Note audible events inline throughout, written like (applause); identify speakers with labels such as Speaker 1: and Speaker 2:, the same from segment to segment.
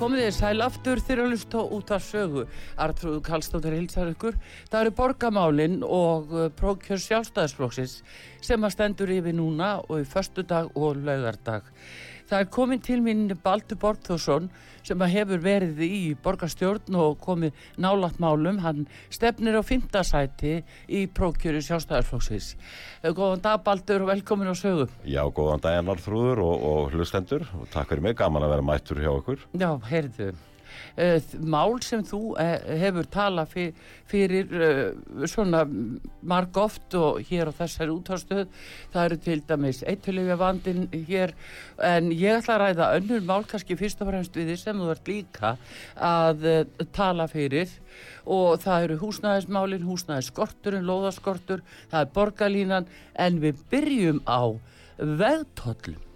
Speaker 1: Komið þér sæl aftur þegar að lusta út af sögu. Artrúðu Kallstóttir hilsar ykkur. Það eru borgamálinn og uh, prókjör sjálfstæðisflóksins sem að stendur yfir núna og í förstu dag og laugardag. Það er komin til mín Baldur Borgþórsson sem hefur verið í borgarstjórn og komið nálat málum. Hann stefnir á fymtasæti í prókjöru sjálfstæðarflóksis. Góðan dag Baldur og velkomin á sögu.
Speaker 2: Já, góðan dag Ennar Þrúður og, og hlustendur og takk fyrir mig, gaman að vera mættur hjá okkur.
Speaker 1: Já, heyrðu. Uh, mál sem þú uh, hefur talað fyr, fyrir uh, svona marg oft og hér á þessari útástöð það eru til dæmis eitulífja vandin hér en ég ætla að ræða önnur mál kannski fyrst og fremst við því sem þú ert líka að tala fyrir. Og það eru húsnæðismálin, húsnæðisskorturinn, lóðaskortur það er borgarlínan en við byrjum á vegtollum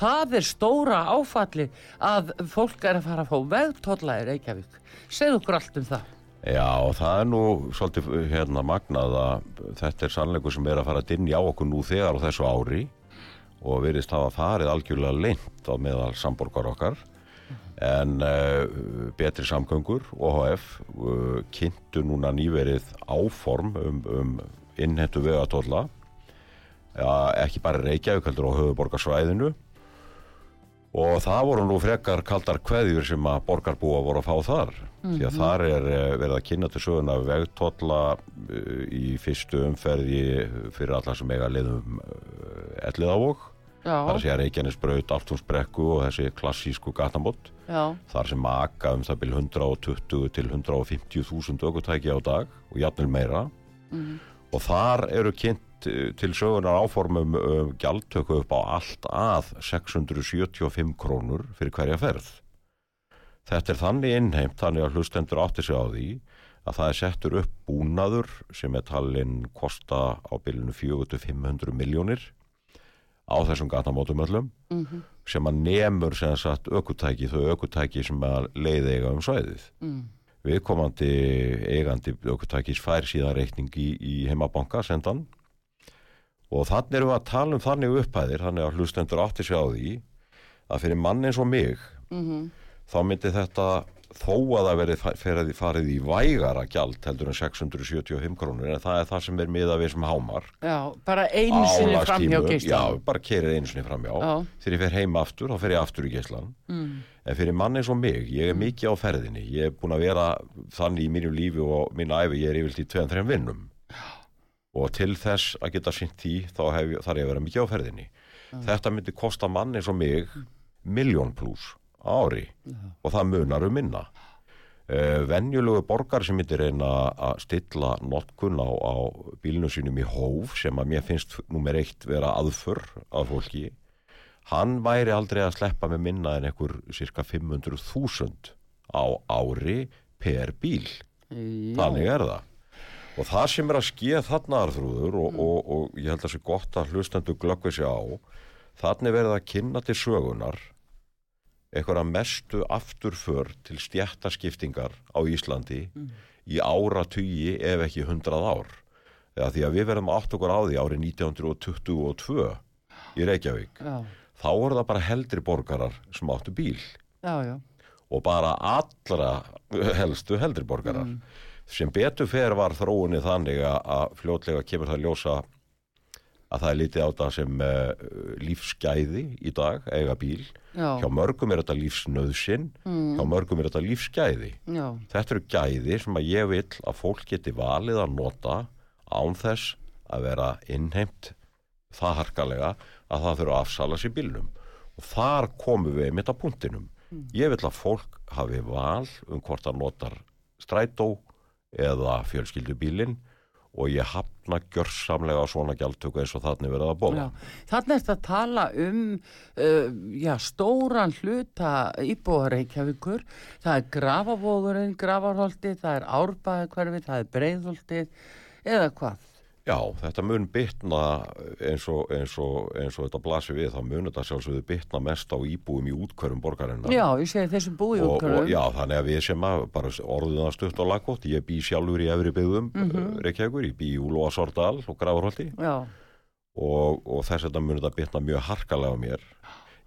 Speaker 1: það er stóra áfalli að fólk er að fara að fá vegtólla í Reykjavík. Segð okkur allt um það.
Speaker 2: Já, það er nú svolítið hérna magnað að þetta er sannleikur sem er að fara að dinja á okkur nú þegar á þessu ári og verðist hafa farið algjörlega leint á meðal samborgar okkar en uh, betri samgöngur OHF uh, kynntu núna nýverið áform um, um innhentu vegatólla ja, ekki bara Reykjavík heldur á höfuborgarsvæðinu og það voru nú frekar kaldar kveðjur sem að borgarbúa voru að fá þar mm -hmm. því að mhm. þar er eh, verið að kynna til söguna vegtotla eh, í fyrstu umferði fyrir alla sem eiga liðum eh, elliðavók þar að segja Reykjanesbraut, Altúnsbrekku og þessi klassísku gatamott þar sem maka um það byrj 120 til 150 þúsund aukutæki á dag og jafnvel meira mm -hmm. og þar eru kynnt til sögunar áformum um gjaldtöku upp á allt að 675 krónur fyrir hverja ferð. Þetta er þannig innheimt, þannig að hlustendur átti sig á því að það er settur upp búnaður sem er talinn kosta á bylunu 400-500 miljónir á þessum gatamótum öllum mm -hmm. sem að nefnur sem sagt aukutæki, þau aukutæki sem að leiði eiga um svæðið. Mm. Viðkomandi eigandi aukutækis fær síðan reikning í, í heimabanka sendan og þannig erum við að tala um þannig upphæðir þannig að hlustendur átti sig á því að fyrir mann eins og mig mm -hmm. þá myndi þetta þó að það verið farið í vægara gjald heldur en 675 krónur en það er það sem er miða við sem hámar
Speaker 1: Já, bara einu sinni framhjá
Speaker 2: geyslan Já, bara kerir einu sinni framhjá. Þegar ég fer heima aftur, þá fer ég aftur í geyslan mm. en fyrir mann eins og mig ég er mm. mikið á ferðinni, ég er búin að vera þannig í mínu lífi og mínu æfi ég er yfirlt í 2-3 vinnum og til þess að geta synt því þá hef, þarf ég að vera mikið á ferðinni mm. þetta myndi kosta mann eins og mig miljón pluss ári mm. og það munar um minna uh, venjulegu borgar sem myndi reyna að stilla notkun á, á bílinu sínum í hóf sem að mér finnst nummer eitt vera aðför af fólki hann væri aldrei að sleppa með minna en einhver cirka 500.000 á ári per bíl Já. þannig er það og það sem er að skeið þarna arþrúður og, mm. og, og, ég held að það sé gott að hlustendu glöggvið sér á þannig verið að kynna til sögunar eitthvað mestu afturför til stjættaskiptingar á Íslandi mm. í ára tugi ef ekki hundrað ár eða því að við verðum átt okkur á því árið 1922 í Reykjavík já. þá voru það bara heldri borgarar sem áttu bíl
Speaker 1: já, já.
Speaker 2: og bara allra helstu heldri borgarar mm sem betur fer var þróunni þannig að fljótlega kemur það ljósa að það er litið á það sem uh, lífsgæði í dag, eiga bíl Já. hjá mörgum er þetta lífsnöðsin mm. hjá mörgum er þetta lífsgæði Já. þetta eru gæði sem að ég vil að fólk geti valið að nota án þess að vera innheimt það harkalega að það þurfa að afsala sér bílnum og þar komum við mitt á punktinum mm. ég vil að fólk hafi val um hvort það notar strætó eða fjölskyldubílin og ég hafna gjörsamlega svona gjaldtöku eins og þannig verið að bóla.
Speaker 1: Þannig er þetta að tala um uh, já, stóran hluta íbúðareikjavíkur. Það er grafavóðurinn, gravarholtið, það er árbæðakverfið, það er breiðholtið eða hvað?
Speaker 2: Já, þetta mun bytna eins og, eins og, eins og þetta blasir við, þá mun þetta sjálfsögðu bytna mest á íbúum í útkvörum borgarinnar.
Speaker 1: Já, ég segi þessum búi
Speaker 2: og,
Speaker 1: útkvörum.
Speaker 2: og já, þannig að við sem að bara orðum það stutt og laggótt, ég bý sjálfur í efri byggðum, mm. -hmm. Reykjavíkur, ég bý í Úlóasordal og Grafarholti
Speaker 1: Já,
Speaker 2: og, og þess að þetta mun þetta bytna mjög harkalega á mér.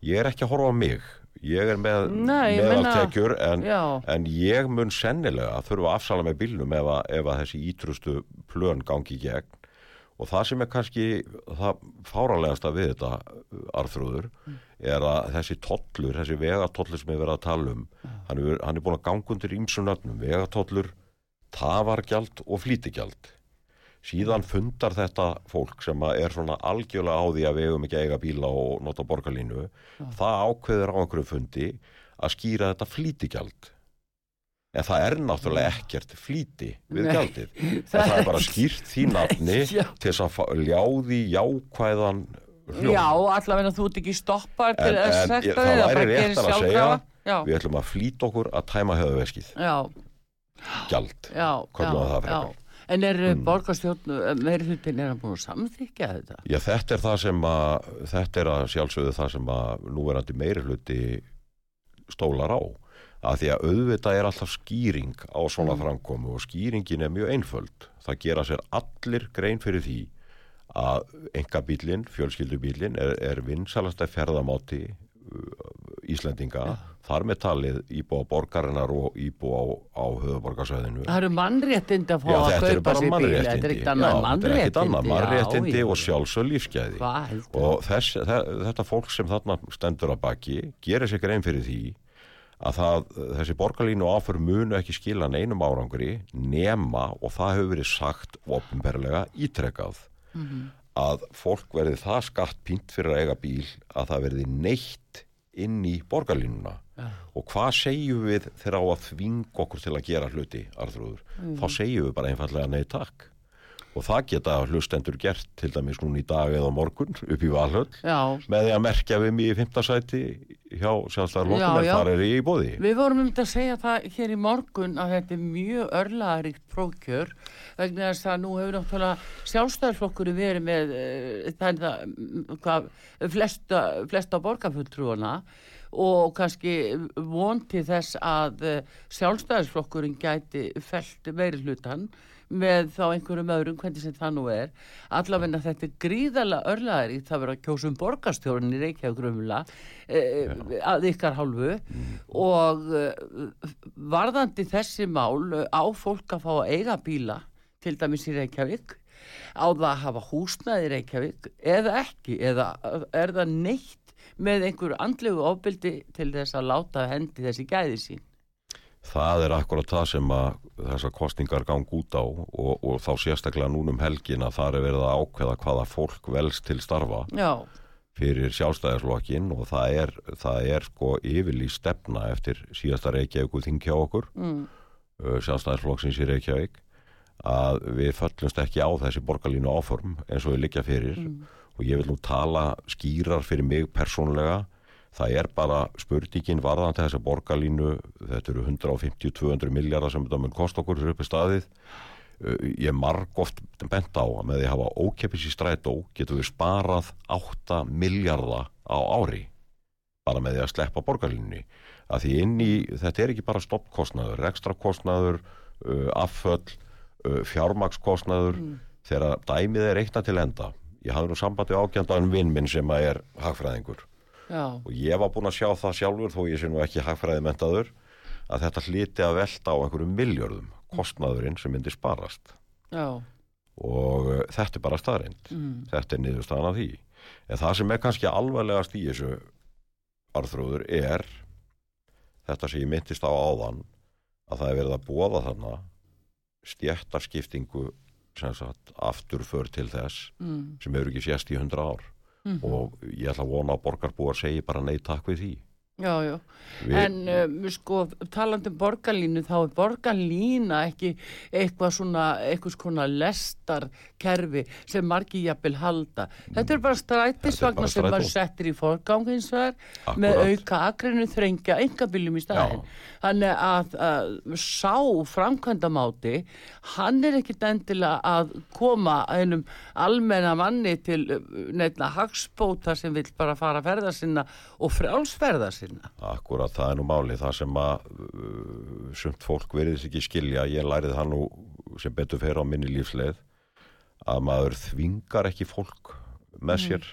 Speaker 2: Ég er ekki að horfa á mig, ég er með meðaltekjur en, en ég mun sennilega þurfa að afsala með bílnum ef að, ef að þessi ítrustu plön gangi í gegn og það sem er kannski það fáralegasta við þetta arþrúður er að þessi tollur, þessi vegatollur sem er verið að tala um hann, er, hann er búin að ganga undir ímsum nöfnum, vegatollur tafargjald og flýtigjald. Síðan fundar þetta fólk sem er svona algjörlega á því að við hefum ekki eiga bíla og nota borgarlínu það ákveður á einhverju fundi að skýra þetta flýtigjald en það er náttúrulega ekkert flýti við
Speaker 1: Nei.
Speaker 2: gjaldið (laughs) en það er bara skýrt því nafni (laughs)
Speaker 1: Já.
Speaker 2: til þess að ljáði jákvæðan hljóm
Speaker 1: já, allavega þú ert ekki stoppar til
Speaker 2: En-
Speaker 1: að þig,
Speaker 2: það væri réttara að segja,
Speaker 1: Já,
Speaker 2: við ætlum að flýta okkur að tæma höfuveskið gjald.
Speaker 1: En er
Speaker 2: Mm.
Speaker 1: mm. borgarstjórn, hlutin er hann búin að samþykja þetta?
Speaker 2: Já, þetta er það sem að þetta er að sjálfsögðu það sem að núverandi meiri hluti stólar á að því að auðvitað er alltaf skýring á svona framkomu og skýringin er mjög einföld það gera sér allir grein fyrir því að engabílin, fjölskyldubílin er, er vinsalasta ferðamáti uh, Íslendinga þar með talið íbúa borgarinnar og íbúa á, á höfuborgarsvæðinu
Speaker 1: Það eru mannréttindi að fá að kaupa sér bíl, þetta er ekkert annað mannréttindi.
Speaker 2: mannréttindi og
Speaker 1: já.
Speaker 2: sjálfsög
Speaker 1: heldur?
Speaker 2: og þess, þe- þetta fólk sem þarna stendur að baki gerir sér grein fyrir því að það, þessi borgarlínu áför munu ekki skila neinum árangri nema og það hefur verið sagt ofinberlega ítrekkað að fólk verði það skattpínt fyrir að eiga bíl að það verði neitt inn í borgarlínuna. Og hvað segjum við þegar á að þvinga okkur til að gera hluti, Arþrúður? Þá segjum við bara einfallega nei takk og það geta hlustendur gert til dæmis núna í dag eða morgun upp í Valhöll.
Speaker 1: Já,
Speaker 2: með því að merkja við mig í fimmtasæti hjá sjálfstæðarlókum
Speaker 1: Já,
Speaker 2: en þar er ég í bóði
Speaker 1: við vorum um þetta að segja það hér í morgun að þetta er mjög örlaðaríkt prókjör vegna þess að nú hefur náttúrulega sjálfstæðarflokkur verið með uh, það, hvað, flesta, flesta borgarfulltrúana og kannski von til þess að uh, sjálfstæðarflokkurinn gæti felt meiri hlutan með þá einhverjum öðrum, hvernig sem það nú er. Allavegna þetta er gríðarlega örlaðaríkt það verður að kjósa um borgarstjórn í Reykjavík grumla eh, að ykkar hálfu. Og eh, varðandi þessi mál á fólk að fá að eiga bíla til dæmis í Reykjavík? Á það að hafa húsnæði í Reykjavík eða ekki? Eða er það neitt með einhverju andlegu ofbyldi til þess að láta hendi þessi gæði sín
Speaker 2: Það er akkurat það sem að þessar kostningar gang út á og, og þá sérstaklega núnum helgin að það er verið að ákveða hvaða fólk velst til starfa
Speaker 1: Já,
Speaker 2: fyrir sjálfstæðarslokkin og það er, það er sko yfirlý stefna eftir síðasta Reykjavík þing hjá okkur
Speaker 1: mm,
Speaker 2: uh, sjálfstæðarflokksins í Reykjavík að við föllumst ekki á þessi borgarlínu áform eins og við liggja fyrir. Og ég vil nú tala skýrar fyrir mig persónlega það er bara spurningin varðandi þessa borgarlínu þetta eru 150-200 miljardar sem þetta mun kosta okkur fyrir uppi staðið. Uh, ég marg oft bent á að með því að hafa ókeppis í strætó getum við sparað 8 miljardar á ári bara með því að sleppa borgarlínni að því inn í, þetta er ekki bara stoppkostnaður, ekstrakostnaður uh, afföll, uh, fjármakskostnaður þegar dæmið er reikna til enda ég hafði nú sambandi ágjandaðan vinn minn sem að er hagfræðingur
Speaker 1: já,
Speaker 2: og ég var búinn að sjá það sjálfur þó ég sé nú ekki hagfræði mentaður að þetta hliti að velta á einhverjum miljörðum kostnaðurinn sem myndi sparast.
Speaker 1: Já.
Speaker 2: Og uh, þetta er bara staðreind
Speaker 1: mm,
Speaker 2: þetta er niðurstaðan af því. En það sem er kannski alvarlegast í þessu arþróður er þetta sem ég myndist á áðan að það er verið að búa þarna stjættarskiptingu sem sagt afturför til þess
Speaker 1: mm,
Speaker 2: sem hefur ekki sést í hundra ár
Speaker 1: Mhm.
Speaker 2: og ég ætla að vona að borgarbúar segi bara nei takk við því
Speaker 1: Já, já.
Speaker 2: Við-
Speaker 1: en um, sko, um borgarlínu, þá er borgarlína ekki eitthvað svona, eitthvað svona lestarkerfi sem margi jafnvel halda. Þetta er bara strætisvagnar sem
Speaker 2: strætó.
Speaker 1: settir í forgang hins vegar með
Speaker 2: Akkúrat.
Speaker 1: auka akrinu þrengja engabiljum í staðin. Þannig að, að sá framkvæmdamáti, hann er ekkit endilega að koma einum almenna manni til nefna hagspóta sem vill bara fara að ferða sinna og frjálsferða sinna.
Speaker 2: Akkurat, það er nú máli, það sem að uh, sumt fólk veriðs ekki skilja, ég lærið það nú sem betur fer á minni lífsleið, að maður þvingar ekki fólk með sér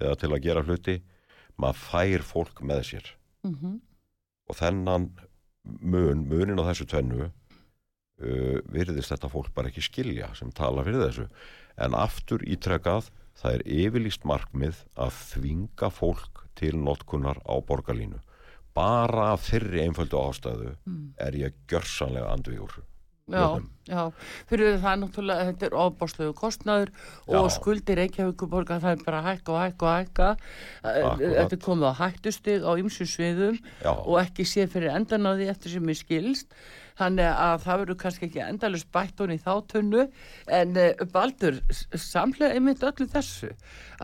Speaker 2: eða til að gera hluti, maður fær fólk með sér.
Speaker 1: Mm
Speaker 2: Og þennan mun, munin á þessu tvennu, uh, virðist þetta fólk bara ekki skilja sem tala fyrir þessu. En aftur ítrekað, það er yfirlýst markmið að þvinga fólk til notkunar á borgarlínu. Bara af þeirri einföldu ástæðu er ég gjörsanlega andvígur.
Speaker 1: Já. Já, fyrir það er náttúrulega, þetta er ofbáslegu kostnaður og
Speaker 2: Já.
Speaker 1: skuldir Reykjavíkuborga það er bara hækka og hækka og hækka.
Speaker 2: Akkúrat.
Speaker 1: Þetta er komið á hættustig á ymsu sviðum
Speaker 2: Já.
Speaker 1: og ekki sé fyrir endan á því eftir sem ég skilst. Þannig að það verður kannski ekki endalust bætt hún í þáttunnu en uh, Baldur, s- samlega einmitt öllu þessu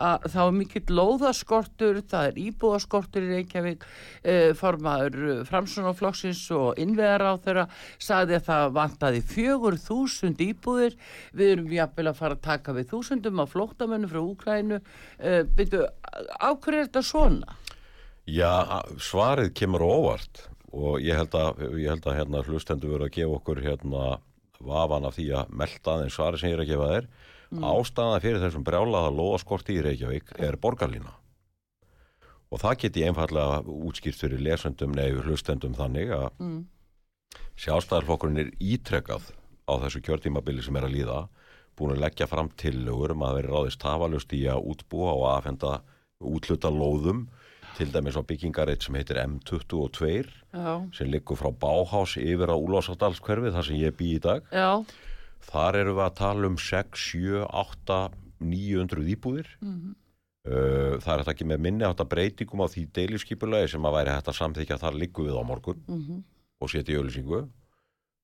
Speaker 1: að þá er mikill lóðaskortur, það er íbúðaskortur í Reykjavík, uh, formaður Framsunarflokksins og innvegar á þeirra sagði að það vantaði fjögur þúsund íbúðir, við erum jafnvel að fara að taka við þúsundum af flóttamönnu frá Úkrænu, uh, byrju, á hverju er þetta svona?
Speaker 2: Já, svarið kemur á óvart og ég held að, ég held að hérna, hlustendur verið að gefa okkur hérna vafan af því að melda aðeins svarið sem ég er að gefa þér. Ástæðan fyrir þessum brjálaða lóðaskorti í Reykjavík er borgarlína. Og það get ég einfallega útskýrt fyrir lesendum nefnir hlustendum þannig að
Speaker 1: Mm.
Speaker 2: sjálfstæðarflokkurinn er ítrekkað á þessu kjörtímabili sem er að líða búin að leggja fram tillögur um að veri ráðist tafalust í að útbúa og aðfenda útluta lóðum til dæmis á byggingareitt sem heitir M22
Speaker 1: Já,
Speaker 2: sem liggur frá Báhás yfir á Úlfarsadalskverfi þar sem ég bý í dag.
Speaker 1: Já,
Speaker 2: þar eru við að tala um 6, 7, 8 900 íbúðir.
Speaker 1: Mhm.
Speaker 2: Uh, það er þetta ekki með minni átt að breytingum á því deiliskypulagi sem að væri hægt að samþykja þar liggu við á morgun
Speaker 1: mhm,
Speaker 2: og setja í auðlýsingu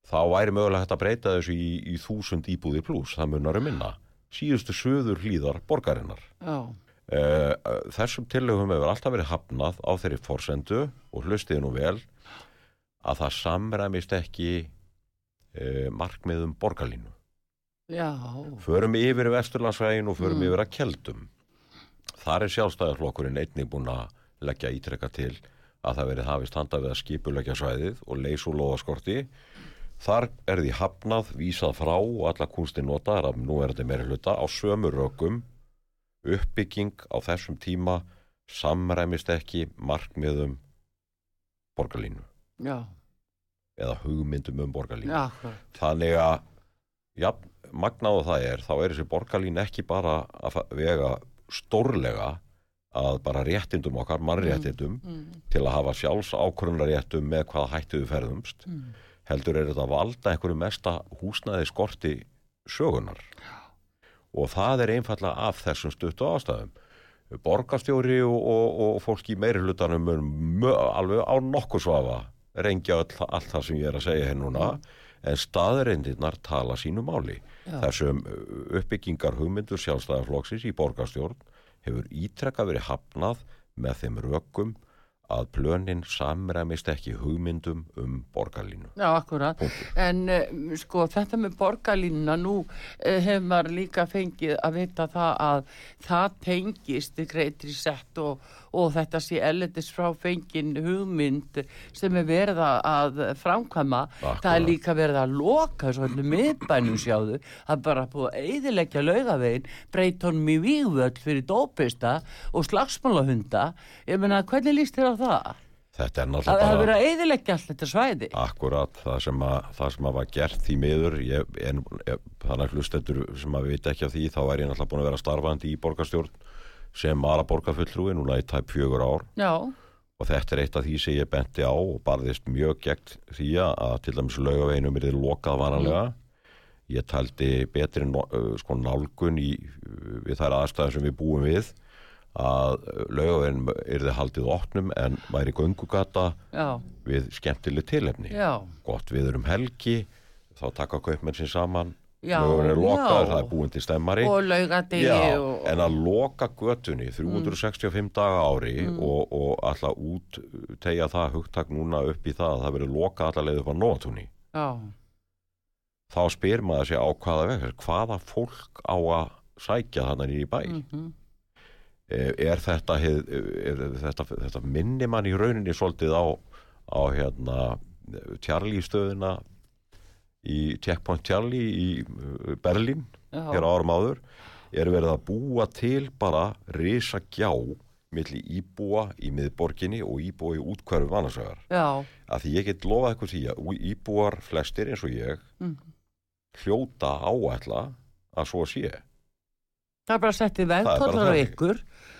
Speaker 2: þá væri mögulega hægt að breyta þessu í, í þúsund íbúðir pluss, það munar um minna. Síðustu söður hlýðar borgarinnar. Uh, þessum tillögum hefur alltaf verið hafnað á þeirri forsendu og hlustiði nú vel að það samræmist ekki uh, markmiðum borgarlínu.
Speaker 1: Já,
Speaker 2: förum yfir Vesturlandsvegin og förum
Speaker 1: Mm.
Speaker 2: yfir að keldum. Þar er sjálfstæðarflokkurinn einnig búin að leggja ítrekka til að það verið hafist handa við að skipuleggja svæðið og leys úr loðaskorti þar er því hafnað, vísað frá og alla kunstin notaðar af nú er þetta meiri hluta á sömu rökum. Uppbygging á þessum tíma samræmist ekki markmiðum borgarlínu.
Speaker 1: Já,
Speaker 2: eða hugmyndum um borgarlínu.
Speaker 1: Já,
Speaker 2: þannig að já, magnáðu það er þá er þessi borgarlín ekki bara að vega stórlega að bara réttindum okkar, mannréttindum
Speaker 1: Mm,
Speaker 2: til að hafa sjálfs ákvörunarréttum með hvað hættu við ferðumst.
Speaker 1: Mm.
Speaker 2: Heldur er þetta að valda einhverju mesta húsnæði skorti sögunar og það er einfallega af þessum stuttu ástæðum. Borgarstjóri og, og, og fólk í meiri hlutanum mun mö- alveg á nokkur svafa rengja öll, allt það sem ég er að segja hér núna en staðreindirnar tala sínu máli.
Speaker 1: Já.
Speaker 2: þessum uppbyggingar hugmyndur sjálfstæðarflokksins í borgarstjórn hefur ítrekka verið hafnað með þeim rökum að plönin samræmist ekki hugmyndum um borgarlínu.
Speaker 1: Já, akkurat.
Speaker 2: Punktur.
Speaker 1: En uh, sko þetta með borgarlínuna, nú uh, hefur maður líka fengið að vita það að það tengist í greitri sett og, og þetta sé ellendis frá fengin hugmynd sem er verið að framkvæma.
Speaker 2: Akkúrat.
Speaker 1: Það er líka verið að loka svona miðbænum sjáðu. Það er bara búið að eyðileggja laugavegin, breyta honum í vígvöld fyrir dópista og slagsmálahunda. Ég meina, hvernig líst þér á það?
Speaker 2: Þetta er
Speaker 1: Það
Speaker 2: náttúrulega
Speaker 1: hefur
Speaker 2: bara
Speaker 1: verið að eyðileggja allt þetta svæði.
Speaker 2: akkurat það sem, að, það sem að var gert því miður. Ég, en, ég, þannig að hlustendur sem að vita ekki af því, þá er ég náttúrulega búin að vera starfandi í borgarstjórn sem aðra borgarfulltrúi núna í tæp fjögur ár.
Speaker 1: Já,
Speaker 2: og þetta er eitt af því sem ég benti á og barðist mjög gegn því að til dæmis laugaveinum er þið lokað vanalega ég taldi betri sko nálgun í, við þær aðstæðar sem við búum við að laugaveginn yrði haldið opnum en væri göngugata
Speaker 1: já,
Speaker 2: við skemmtileg tilefni.
Speaker 1: já,
Speaker 2: Gott við erum helgi, þá taka kaupmenn sér saman,
Speaker 1: Já,
Speaker 2: lokaður, það er búin til stemmari. Já,
Speaker 1: og,
Speaker 2: en að loka götunni 365 daga á ári
Speaker 1: Mm.
Speaker 2: og, og alltaf út tegja það hugtak núna upp í það að það verið loka allar leið upp á
Speaker 1: já,
Speaker 2: þá spyr maður sér á hvaða veg hvaða fólk á að sækja þannig í bæ?
Speaker 1: Mhm,
Speaker 2: er, er, þetta, þetta, þetta minni mann í rauninni svolítið á, á hérna Charlie stöðuna í Checkpoint Charlie í uh, Berlín
Speaker 1: já,
Speaker 2: hér árum áður er verið að búa til bara risa gjá milli íbúa í miðborginni og íbúa í útkværu vanarsögar
Speaker 1: já,
Speaker 2: að því ég get lofað eitthvað því að íbúar flestir eins og ég
Speaker 1: Mhm.
Speaker 2: hljóta áætla að svo sé.
Speaker 1: Það er bara settið
Speaker 2: er bara
Speaker 1: vegtóllar á ykkur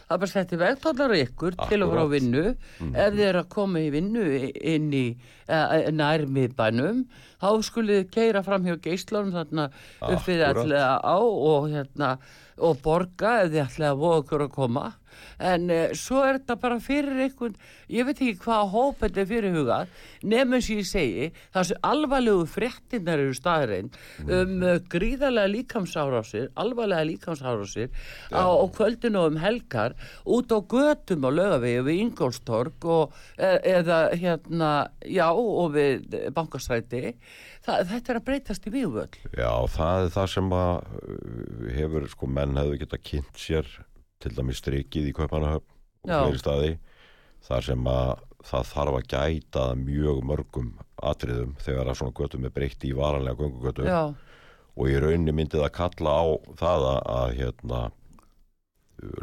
Speaker 1: það bara settið vegtóllar á ykkur til og frá vinnu
Speaker 2: Mhm.
Speaker 1: ef þið eru að koma í vinnu inn í uh, nærmiðbænum þá skulið þið keira fram hjá geislunum þarna upp við
Speaker 2: Akkúrat.
Speaker 1: allega á og hérna og borga ef þið ætlaði að voða okkur að koma. En uh, svo er þetta bara fyrir einhvern ég veit ekki hvað hóp þetta er fyrir hugað nefnum sem ég segi sem alvarlegu fréttinnar eru staðrein um uh, gríðarlega líkamsárásir alvarlega líkamsárásir á, á kvöldinu og um helgar út á götum á lögavegi við Ingolstorg og, e, eða hérna já og við bankastræti það, þetta er að breytast í vígvöld
Speaker 2: Já, það er það sem að uh, hefur, sko, menn hefur geta kynnt sér til dæmis strikið í Kaupanahöfn og
Speaker 1: Já.
Speaker 2: fleiri staði þar sem að það þarf að gæta að mjög mörgum atriðum þegar að svona göttum er breytt í varanlega göngugötum
Speaker 1: já,
Speaker 2: og í rauninni myndi það kalla á það að, að hérna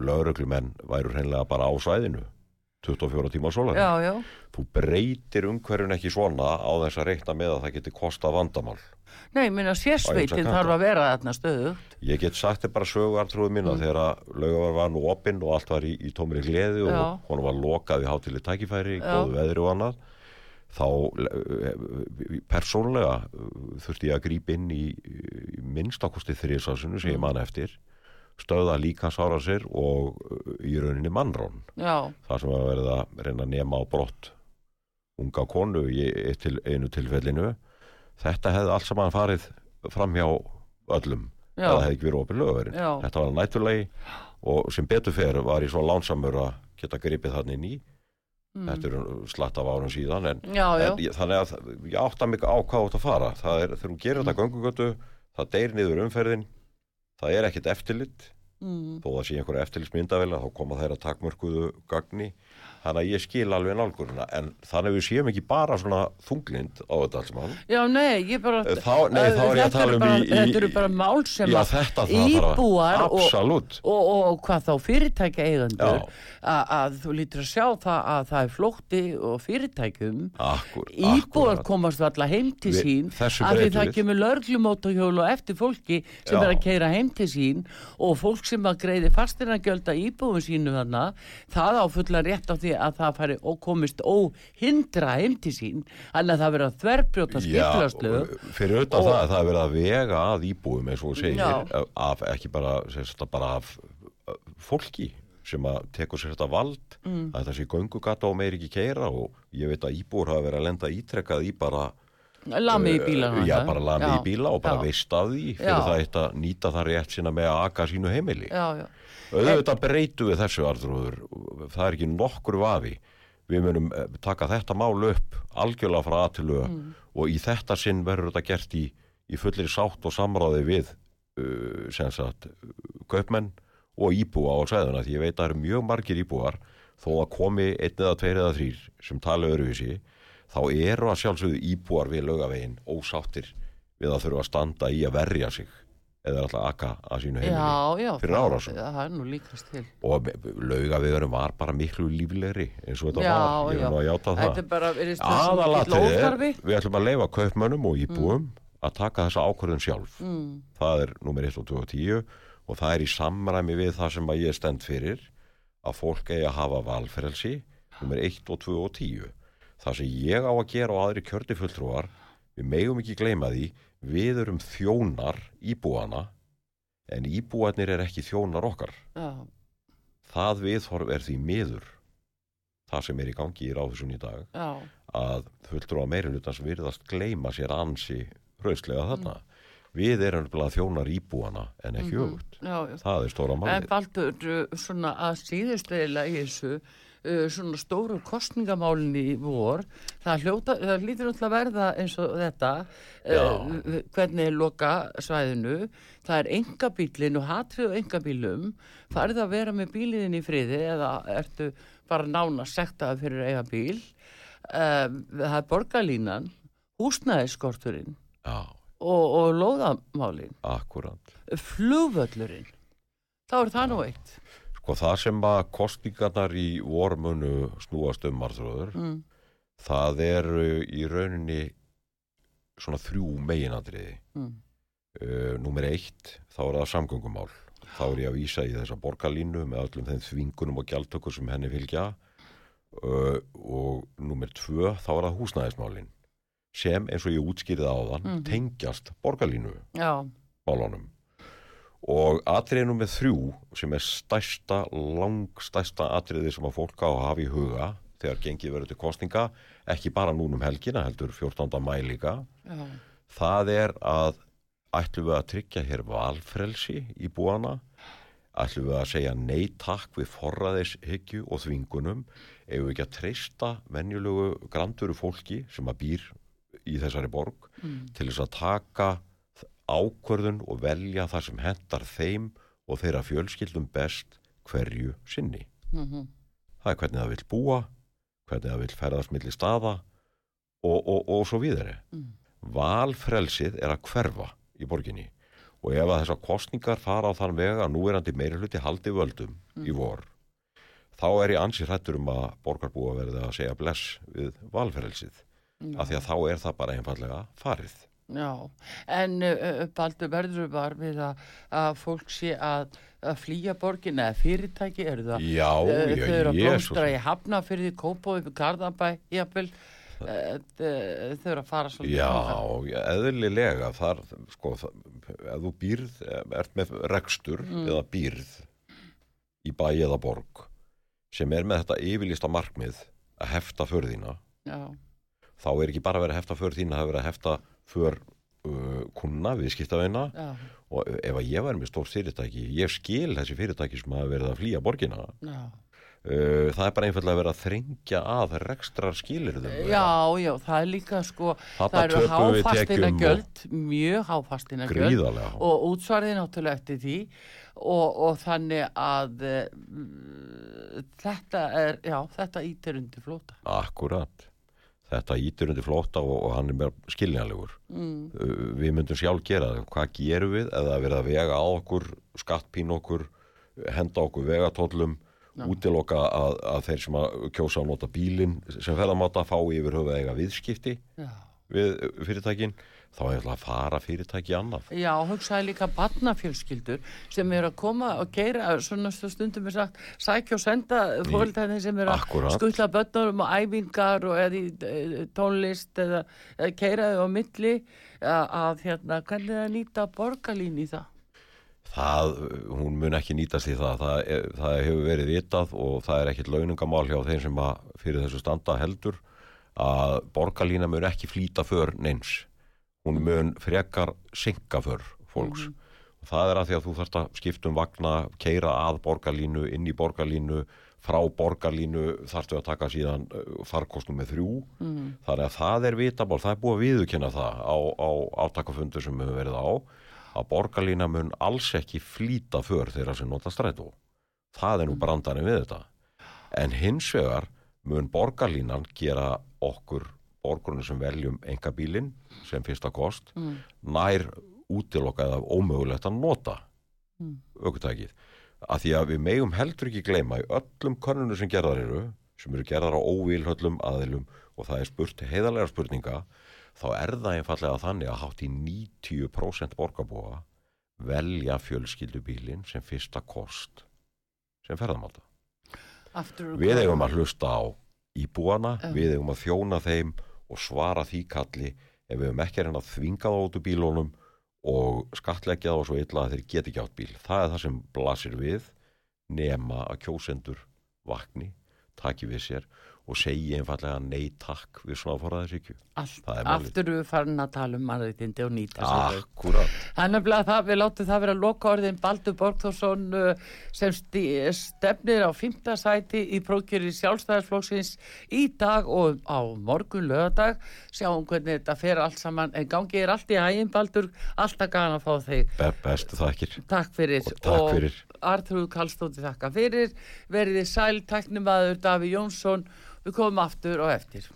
Speaker 2: lauruglumenn væru hreinlega bara á svæðinu 24 tíma sólar
Speaker 1: já, já
Speaker 2: þú breytir umhverjun ekki svona á þess að reikna með að það geti kosta vandamál
Speaker 1: Nei, minna sérsveitin þarf að vera þarna stöðugt.
Speaker 2: ég get sagt þér bara söguartrúðu mína
Speaker 1: Mm.
Speaker 2: þegar laugavar var nú opinn og allt var í, í tómri gleði og
Speaker 1: Já.
Speaker 2: hún var lokað í hátileg tækifæri,
Speaker 1: Já.
Speaker 2: góðu veðri og annað þá eh, persónlega eh, þurfti ég að grípa inn í, minnstakosti þriðsásinu sem
Speaker 1: Mm.
Speaker 2: ég man eftir stöða líkansára sér og eh, í rauninni mannrón það sem var verið að reyna að nema á brott unga konu í einu tilfellinu. Þetta hefði allt saman farið fram hjá öllum eða hefði ekki verið opið lögverið
Speaker 1: Já.
Speaker 2: þetta var nætturlegi og sem betur fer var ég svo lánsamur að geta gripið þannig inn í.
Speaker 1: Mm.
Speaker 2: þetta er slatt af árum síðan en,
Speaker 1: já, já,
Speaker 2: en ég, þannig að ég átta mig á hvað átt að fara. Það er þegar þú gerir þetta göngugötu það deyr niður umferðin það er ekkit eftirlit
Speaker 1: mm.
Speaker 2: þó það sé einhverja eftirlitsmyndavel þá koma þær að takmörkuðu gagni þannig að ég skil alveg nálgurina en þannig að við séum ekki bara svona þunglind á þetta alls mann
Speaker 1: já, nei, ég bara...
Speaker 2: Þá, nei, þá er ég að tala um
Speaker 1: bara,
Speaker 2: í,
Speaker 1: Þetta eru bara mál sem
Speaker 2: Já,
Speaker 1: að
Speaker 2: þetta
Speaker 1: íbúar
Speaker 2: að
Speaker 1: og, og, og hvað þá fyrirtækja eigendur
Speaker 2: Já.
Speaker 1: að, að þú lítur að sjá það að það er flótti og fyrirtækjum
Speaker 2: Akkur,
Speaker 1: Íbúar
Speaker 2: akkúrat.
Speaker 1: komast alltaf heim til
Speaker 2: Við-
Speaker 1: sín af því
Speaker 2: breytum
Speaker 1: það
Speaker 2: við.
Speaker 1: kemur lörglumótahjól og eftir fólki sem
Speaker 2: Já.
Speaker 1: er að keira heim til sín og fólk sem að greiði fastina gjölda íbúum sínu þarna það á fulla rétt á því að það fari og komist óhindra heim til sín þannig að það verður að þverbrjóta skiplastlögu
Speaker 2: Já, fyrir auðvitað það að það er verið að vega að íbúum eins og segir, af, ekki bara, sérst, bara af fólki sem að tekur sér þetta vald
Speaker 1: Mm.
Speaker 2: að það sé göngugata og meir ekki keira og ég veit að íbúur hafa verið að lenda ítrekkað í bara
Speaker 1: lami í bílana
Speaker 2: Uh, já, bara lami í bíla og bara
Speaker 1: já.
Speaker 2: veist af því fyrir
Speaker 1: Já.
Speaker 2: það eitt að nýta það rétt sína með að aka sínu heimili
Speaker 1: já, já,
Speaker 2: auðvitað breytu við þessu arðrúður það er ekki nokkur vafi. Við munum eh, taka þetta mál upp algjörlega frá aðtilu
Speaker 1: Mm.
Speaker 2: og í þetta sinn verður þetta gert í, í fullir sátt og samráði við uh, sem sagt kaupmenn og íbúa á sæðuna því ég veit að það eru mjög margir íbúar þó að komi einn eða tveir eða þrýr sem tala öðruvísi þá eru að sjálfsögðu íbúar við lögavegin ósáttir við að þurfa að standa í að verja sig eða alltaf akka að sínu heimili
Speaker 1: já, já
Speaker 2: fyrir
Speaker 1: er til.
Speaker 2: Og laugaviðurum var bara miklu líflegri eins og þetta
Speaker 1: Já,
Speaker 2: var, ég er nú að játa það.
Speaker 1: Er
Speaker 2: aðalatrið er, við ætlum að leifa kaupmönnum og íbúum að taka þessa ákvörðun sjálf.
Speaker 1: Mm.
Speaker 2: það er nummer 1 og 2 og 10 og það er í samræmi við það sem að ég stend fyrir að fólk eigi að hafa valferelsi nummer 1 og 2 og 10 það sem ég á að gera og aðri kjördi fulltrúar við megum ekki gleyma því við erum þjónar íbúana en íbúarnir er ekki þjónar okkar.
Speaker 1: Já,
Speaker 2: það viðhorf er því miður það sem er í gangi í ráðhúsun í dag
Speaker 1: já,
Speaker 2: að fulltrú á meirihlutans virðast gleyma sér ansi hraustlega þarna.
Speaker 1: Mm.
Speaker 2: við erum nefnilega þjónar íbúana en ekki öfugt.
Speaker 1: Já, já.
Speaker 2: það er stóra
Speaker 1: En
Speaker 2: málið.
Speaker 1: Baldur, uh, svona að síðustu eiginlega í þessu, svona stóru kostningamálinni í vor, það, hljóta, það lítur alltaf að verða eins og þetta, uh, hvernig er loka svæðinu, það er engabílin og hatrið á engabílum, farið að vera með bíliðin í friði eða ertu bara nána sektaði fyrir eiga bíl, um, það er borgarlínan, húsnæðiskorturinn og, og lóðamálin,
Speaker 2: akkurat
Speaker 1: flugvöllurinn, þá er það nú eitt.
Speaker 2: Sko það sem að kostningarnar í vormunu snúast um marþróður
Speaker 1: Mm.
Speaker 2: það er uh, í rauninni svona þrjú meginadriði
Speaker 1: Mm.
Speaker 2: uh, Númer eitt, þá er það samgöngumál þá er ég að vísa í þessa borgarlínu með öllum þeim þvingunum og gjaldtökur sem henni fylgja uh, og númer tvö, þá er það húsnæðismálin sem eins og ég útskýrið áðan
Speaker 1: Mhm.
Speaker 2: tengjast borgarlínu málunum og atriði nummer þrjú sem er stærsta, langstærsta atriði sem að fólk á að hafa í huga þegar gengið verður til kostninga ekki bara núnum helgina, heldur 14. mæ líka
Speaker 1: já,
Speaker 2: það er að ætlum við að tryggja hér valfrelsi í búana ætlum við að segja nei takk við forraðishyggju og þvingunum ef við ekki að treysta venjulegu granduru fólki sem að býr í þessari borg
Speaker 1: mm.
Speaker 2: til þess að taka ákvörðun og velja það sem hendar þeim og þeirra fjölskyldum best hverju sinni.
Speaker 1: Mm
Speaker 2: Það er hvernig það vil búa, hvernig það vil ferðast milli staða og, og, og svo víðari.
Speaker 1: Mm.
Speaker 2: Valfrelsið er að hverfa í borginni og ef að þessar kostningar fara á þann vega að núverandi meiri hluti haldi völdum í vor, þá er ég ansi hrættur um að borgarbúa verði að segja bless við valfrelsið. Af því að þá er það bara einfallega farið.
Speaker 1: Já, en uh, Baldur verður var við að, að fólk sé að, að flýja borgin eða fyrirtæki eru það
Speaker 2: Já,
Speaker 1: uh,
Speaker 2: já,
Speaker 1: þau eru að
Speaker 2: Jesús.
Speaker 1: blómstra í Hafnafyrði, Kópói, Garðabæ, jafnvel uh, þau eru að fara svolítið
Speaker 2: Já, já, eðlilega þar, sko, ef þú býrð ert með rekstur eða býrð í bæ eða borg sem er með þetta yfirlista markmið að hefta förðina
Speaker 1: já,
Speaker 2: þá er ekki bara verið að hefta för þín að hafa verið að hefta för uh, kuna, viðskiptaveina
Speaker 1: já,
Speaker 2: og ef að ég væri með stórt fyrirtæki ég skil þessi fyrirtæki sem hafa verið að flýja borgina. Uh,
Speaker 1: já
Speaker 2: það er bara einfallega verið að þrengja að rekstrar skilirðum
Speaker 1: Já, já, það er líka sko það eru háfastina gjöld mjög háfastina
Speaker 2: gríðarlega
Speaker 1: og útsvarið náttúrulega eftir því. Og, og þannig að uh, þetta er, já, þetta ítir undir flóta
Speaker 2: Akkurat. Þetta ítur undir flóta og, og hann er mér skiljanlegur.
Speaker 1: mm.
Speaker 2: Uh, Við myndum sjálf gera það. Hvað gerum við eða verið að vega á okkur, skattpín okkur, henda okkur vegatóllum,
Speaker 1: Já.
Speaker 2: útiloka að, að þeir sem að kjósa að nota bílinn sem ferðamáta fá yfir höfuð eiga viðskipti
Speaker 1: Já,
Speaker 2: við fyrirtækin, þá er það að fara fyrirtæki annað.
Speaker 1: já hugsaði líka barnafjölskyldur sem eru að koma og keira svona stundum er sagt sækja og senda fólkdæðin sem eru að skutla börnum og æfingar og eða eh, tónlist eða, eða keira þau á milli að, að hérna, hvernig er að nýta borgarlín í það?
Speaker 2: Það, hún mun ekki nýtast í það. Það, er, það hefur verið vitað og það er ekkit launungamál hjá þeim sem að fyrir þessu standa heldur að borgarlína mun ekki flýta för neins. Hún mun frekar synka för fólks. Og það er að því að þú þarft að skipta um vagna, keira að borgarlínu, inn í borgarlínu, frá borgarlínu þarftu að taka síðan uh, farkostum með þrjú.
Speaker 1: Mm.
Speaker 2: Þannig að það er vitamál, það er búið að viðurkenna það á, á átakafundu sem hefur verið á að borgarlína mun alls ekki flýta för þeirra sem nota strætó. Það er nú brandarinn við þetta. En hins vegar mun borgarlínan gera okkur borgurinn sem veljum engabílinn sem fyrsta kost
Speaker 1: Mm.
Speaker 2: nær útilokað af ómögulegt að nota
Speaker 1: Mm.
Speaker 2: aukutækið. Að því að við megum heldur ekki gleyma í öllum könnunum sem gerðar eru, sem eru gerðar á óvílhöllum aðilum og það er spurt heiðarlega spurninga, þá er það einfallega þannig að hátt í 90% borgarbúa velja fjölskyldubílinn sem fyrsta kost sem ferðamáta.
Speaker 1: Aftur,
Speaker 2: Við eigum að hlusta á íbúana,
Speaker 1: Já.
Speaker 2: við eigum að þjóna þeim og svara því kalli ef við hefum ekki að reyna að þvinga þá út úr bílónum og skatleggja þá svo illa að þeir geti ekki átt bíl. Það er það sem blasir við nema að kjósendur vakni, taki við sér og segi einfallega nei takk við svona málið.
Speaker 1: aftur við farin að tala um mannréttindi og nýta sér þau.
Speaker 2: Akkurat.
Speaker 1: Það við látum það vera loka orðin Baldur Borgþórsson uh, sem stefnir á fymta sæti í prókjöri sjálfstæðarsflokksins í dag og á morgun lögadag. Sjáum hvernig þetta fer allt saman, en gangi er allt í hægin Baldur, alltaf gana að fá þig.
Speaker 2: Be bestu þakkir.
Speaker 1: Takk fyrir.
Speaker 2: Og takk fyrir.
Speaker 1: Arþrúð Kallstóttir þakka fyrir. Verið þið sæl, tæknimaður Daví Jónsson. Við komum aftur og eftir.